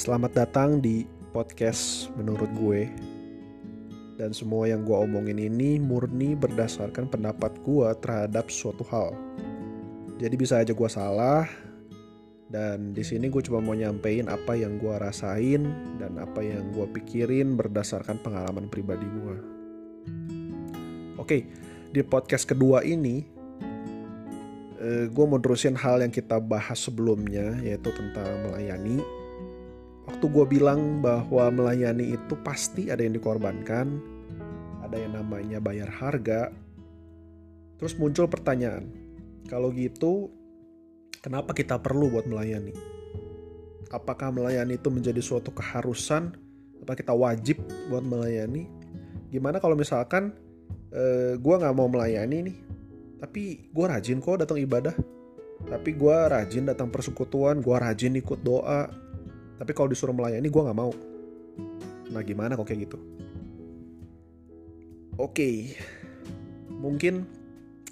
Selamat datang di podcast menurut gue. Dan semua yang gue omongin ini murni berdasarkan pendapat gue terhadap suatu hal. Jadi bisa aja gue salah Dan di sini gue cuma mau nyampein apa yang gue rasain Dan apa yang gue pikirin berdasarkan pengalaman pribadi gue Oke, di podcast kedua ini uh, gue mau terusin hal yang kita bahas sebelumnya yaitu tentang melayani waktu gue bilang bahwa melayani itu pasti ada yang dikorbankan ada yang namanya bayar harga. Terus muncul pertanyaan kalau gitu kenapa kita perlu buat melayani? Apakah melayani itu menjadi suatu keharusan? Apa kita wajib buat melayani? Gimana kalau misalkan uh, gue nggak mau melayani nih tapi gue rajin kok datang ibadah. Tapi gue rajin datang persekutuan gue rajin ikut doa tapi kalau disuruh melayani gue nggak mau. Nah gimana kok kayak gitu? Oke. Mungkin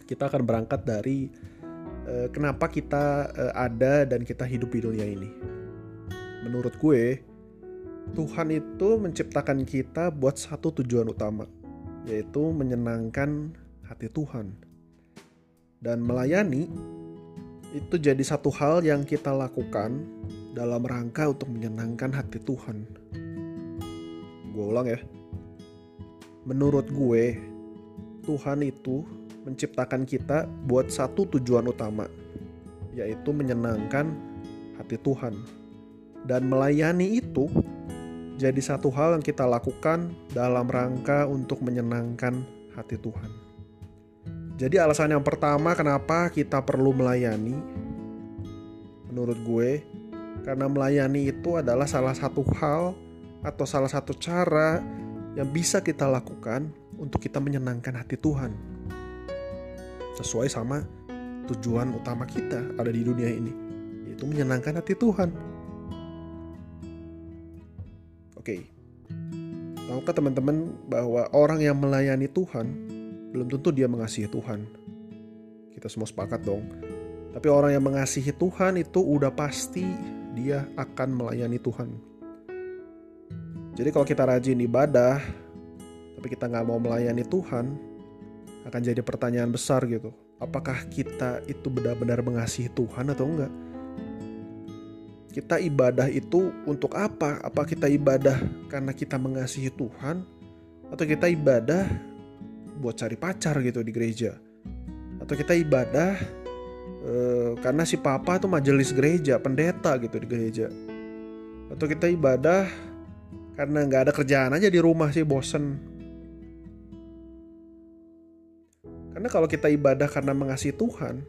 kita akan berangkat dari uh, kenapa kita uh, ada dan kita hidup di dunia ini. Menurut gue Tuhan itu menciptakan kita buat satu tujuan utama yaitu menyenangkan hati Tuhan. Dan melayani itu jadi satu hal yang kita lakukan dalam rangka untuk menyenangkan hati Tuhan. Gue ulang ya. Menurut gue, Tuhan itu menciptakan kita buat satu tujuan utama, yaitu menyenangkan hati Tuhan. Dan melayani itu jadi satu hal yang kita lakukan dalam rangka untuk menyenangkan hati Tuhan. Jadi alasan yang pertama kenapa kita perlu melayani menurut gue karena melayani itu adalah salah satu hal atau salah satu cara yang bisa kita lakukan untuk kita menyenangkan hati Tuhan. Sesuai sama tujuan utama kita ada di dunia ini, yaitu menyenangkan hati Tuhan. Oke. Tahukah teman-teman bahwa orang yang melayani Tuhan belum tentu dia mengasihi Tuhan. Kita semua sepakat dong. Tapi orang yang mengasihi Tuhan itu udah pasti dia akan melayani Tuhan. Jadi kalau kita rajin ibadah, tapi kita nggak mau melayani Tuhan, akan jadi pertanyaan besar gitu. Apakah kita itu benar-benar mengasihi Tuhan atau enggak? Kita ibadah itu untuk apa? Apa kita ibadah karena kita mengasihi Tuhan? Atau kita ibadah buat cari pacar gitu di gereja atau kita ibadah e, karena si papa tuh majelis gereja pendeta gitu di gereja. Atau kita ibadah karena nggak ada kerjaan aja di rumah sih bosen. Karena kalau kita ibadah karena mengasihi Tuhan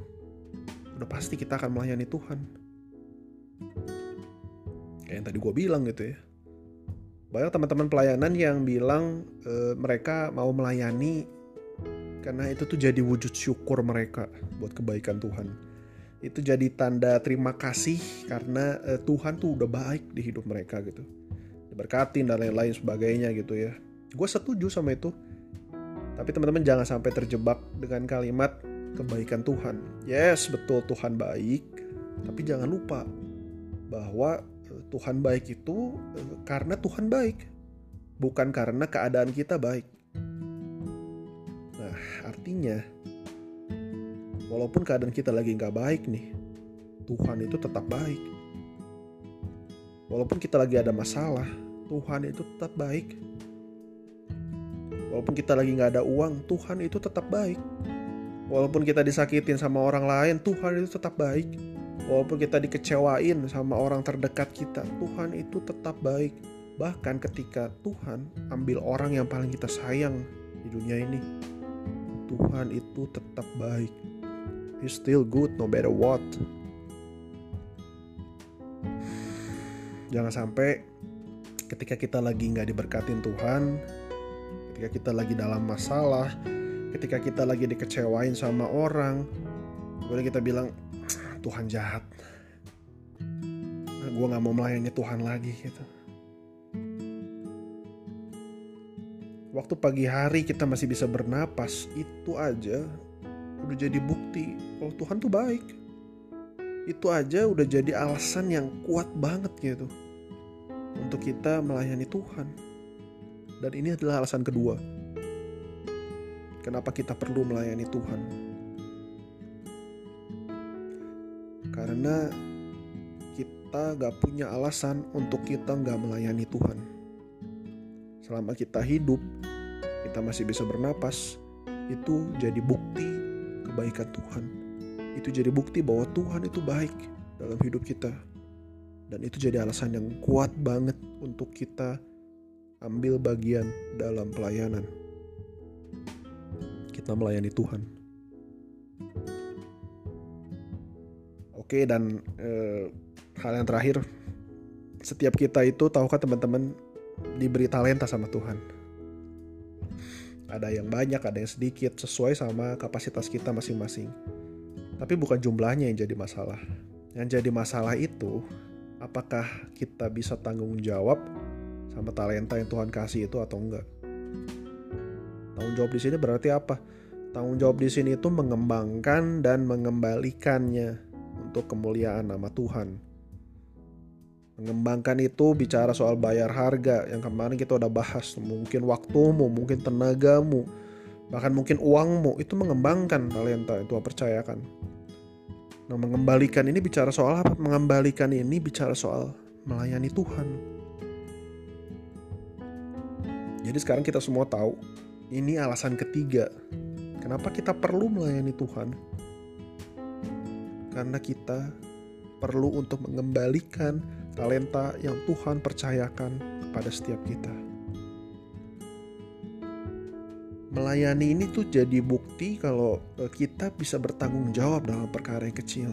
udah pasti kita akan melayani Tuhan. Kayak yang tadi gue bilang gitu ya. Banyak teman-teman pelayanan yang bilang e, mereka mau melayani karena itu tuh jadi wujud syukur mereka buat kebaikan Tuhan. Itu jadi tanda terima kasih karena uh, Tuhan tuh udah baik di hidup mereka gitu. Diberkatin dan lain-lain sebagainya gitu ya. Gue setuju sama itu. Tapi teman-teman jangan sampai terjebak dengan kalimat kebaikan Tuhan. Yes, betul Tuhan baik, tapi jangan lupa bahwa eh, Tuhan baik itu eh, karena Tuhan baik, bukan karena keadaan kita baik. Artinya, walaupun keadaan kita lagi nggak baik nih, Tuhan itu tetap baik. Walaupun kita lagi ada masalah, Tuhan itu tetap baik. Walaupun kita lagi nggak ada uang, Tuhan itu tetap baik. Walaupun kita disakitin sama orang lain, Tuhan itu tetap baik. Walaupun kita dikecewain sama orang terdekat kita, Tuhan itu tetap baik. Bahkan ketika Tuhan ambil orang yang paling kita sayang di dunia ini, Tuhan itu tetap baik. He's still good no matter what. Jangan sampai ketika kita lagi nggak diberkatin Tuhan, ketika kita lagi dalam masalah, ketika kita lagi dikecewain sama orang, boleh kita bilang Tuhan jahat. Nah, gue nggak mau melayani Tuhan lagi gitu. waktu pagi hari kita masih bisa bernapas itu aja udah jadi bukti kalau Tuhan tuh baik itu aja udah jadi alasan yang kuat banget gitu untuk kita melayani Tuhan. Dan ini adalah alasan kedua. Kenapa kita perlu melayani Tuhan? Karena kita gak punya alasan untuk kita gak melayani Tuhan. Selama kita hidup, kita masih bisa bernapas, itu jadi bukti kebaikan Tuhan. Itu jadi bukti bahwa Tuhan itu baik dalam hidup kita. Dan itu jadi alasan yang kuat banget untuk kita ambil bagian dalam pelayanan. Kita melayani Tuhan. Oke, dan eh, hal yang terakhir, setiap kita itu tahukah teman-teman diberi talenta sama Tuhan. Ada yang banyak, ada yang sedikit, sesuai sama kapasitas kita masing-masing. Tapi bukan jumlahnya yang jadi masalah. Yang jadi masalah itu apakah kita bisa tanggung jawab sama talenta yang Tuhan kasih itu atau enggak. Tanggung jawab di sini berarti apa? Tanggung jawab di sini itu mengembangkan dan mengembalikannya untuk kemuliaan nama Tuhan. Mengembangkan itu bicara soal bayar harga yang kemarin kita udah bahas. Mungkin waktumu, mungkin tenagamu, bahkan mungkin uangmu itu mengembangkan talenta Tuhan percayakan. Nah, mengembalikan ini bicara soal apa? Mengembalikan ini bicara soal melayani Tuhan. Jadi sekarang kita semua tahu ini alasan ketiga kenapa kita perlu melayani Tuhan. Karena kita perlu untuk mengembalikan talenta yang Tuhan percayakan kepada setiap kita melayani ini tuh jadi bukti kalau e, kita bisa bertanggung jawab dalam perkara yang kecil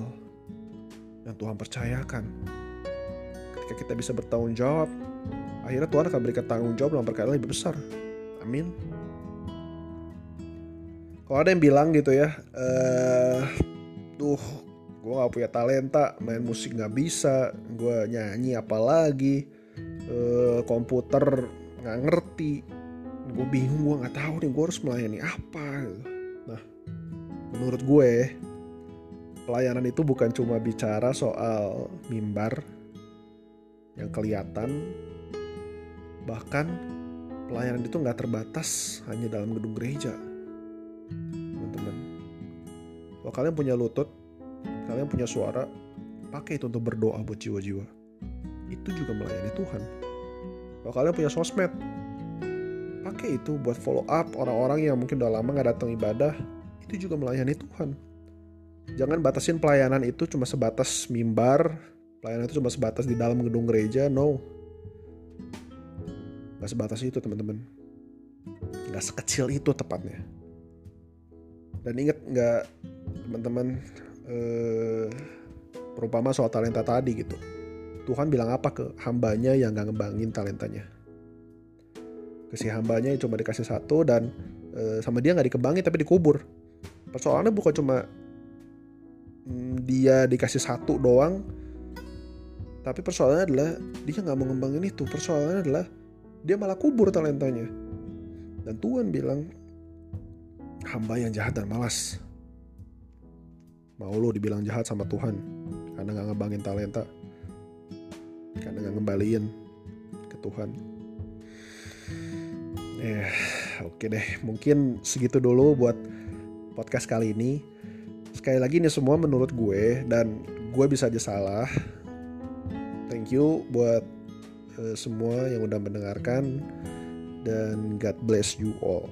yang Tuhan percayakan. Ketika kita bisa bertanggung jawab, akhirnya Tuhan akan berikan tanggung jawab dalam perkara yang lebih besar. Amin. Kalau ada yang bilang gitu ya, eh, tuh gue gak punya talenta, main musik gak bisa, gue nyanyi apalagi, eh, komputer gak ngerti, gue bingung gue nggak tahu nih gue harus melayani apa. Nah menurut gue pelayanan itu bukan cuma bicara soal mimbar yang kelihatan bahkan pelayanan itu nggak terbatas hanya dalam gedung gereja teman-teman. Kalau kalian punya lutut kalian punya suara pakai itu untuk berdoa buat jiwa-jiwa. Itu juga melayani Tuhan. Kalau kalian punya sosmed pakai itu buat follow up orang-orang yang mungkin udah lama nggak datang ibadah. Itu juga melayani Tuhan. Jangan batasin pelayanan itu cuma sebatas mimbar pelayanan itu cuma sebatas di dalam gedung gereja no. Nggak sebatas itu teman-teman. Nggak sekecil itu tepatnya. Dan inget nggak teman-teman eh, terutama soal talenta tadi gitu. Tuhan bilang apa ke hambanya yang nggak ngembangin talentanya? Ke si hambanya yang cuma dikasih satu dan e, sama dia nggak dikembangin tapi dikubur. Persoalannya bukan cuma mm, dia dikasih satu doang tapi persoalannya adalah dia nggak mau ngembangin itu. Persoalannya adalah dia malah kubur talentanya. Dan Tuhan bilang hamba yang jahat dan malas mau lo dibilang jahat sama Tuhan karena nggak ngembangin talenta karena nggak ngembaliin ke Tuhan Ya, oke deh. Mungkin segitu dulu buat podcast kali ini. Sekali lagi ini semua menurut gue dan gue bisa aja salah. Thank you buat uh, semua yang udah mendengarkan dan God bless you all.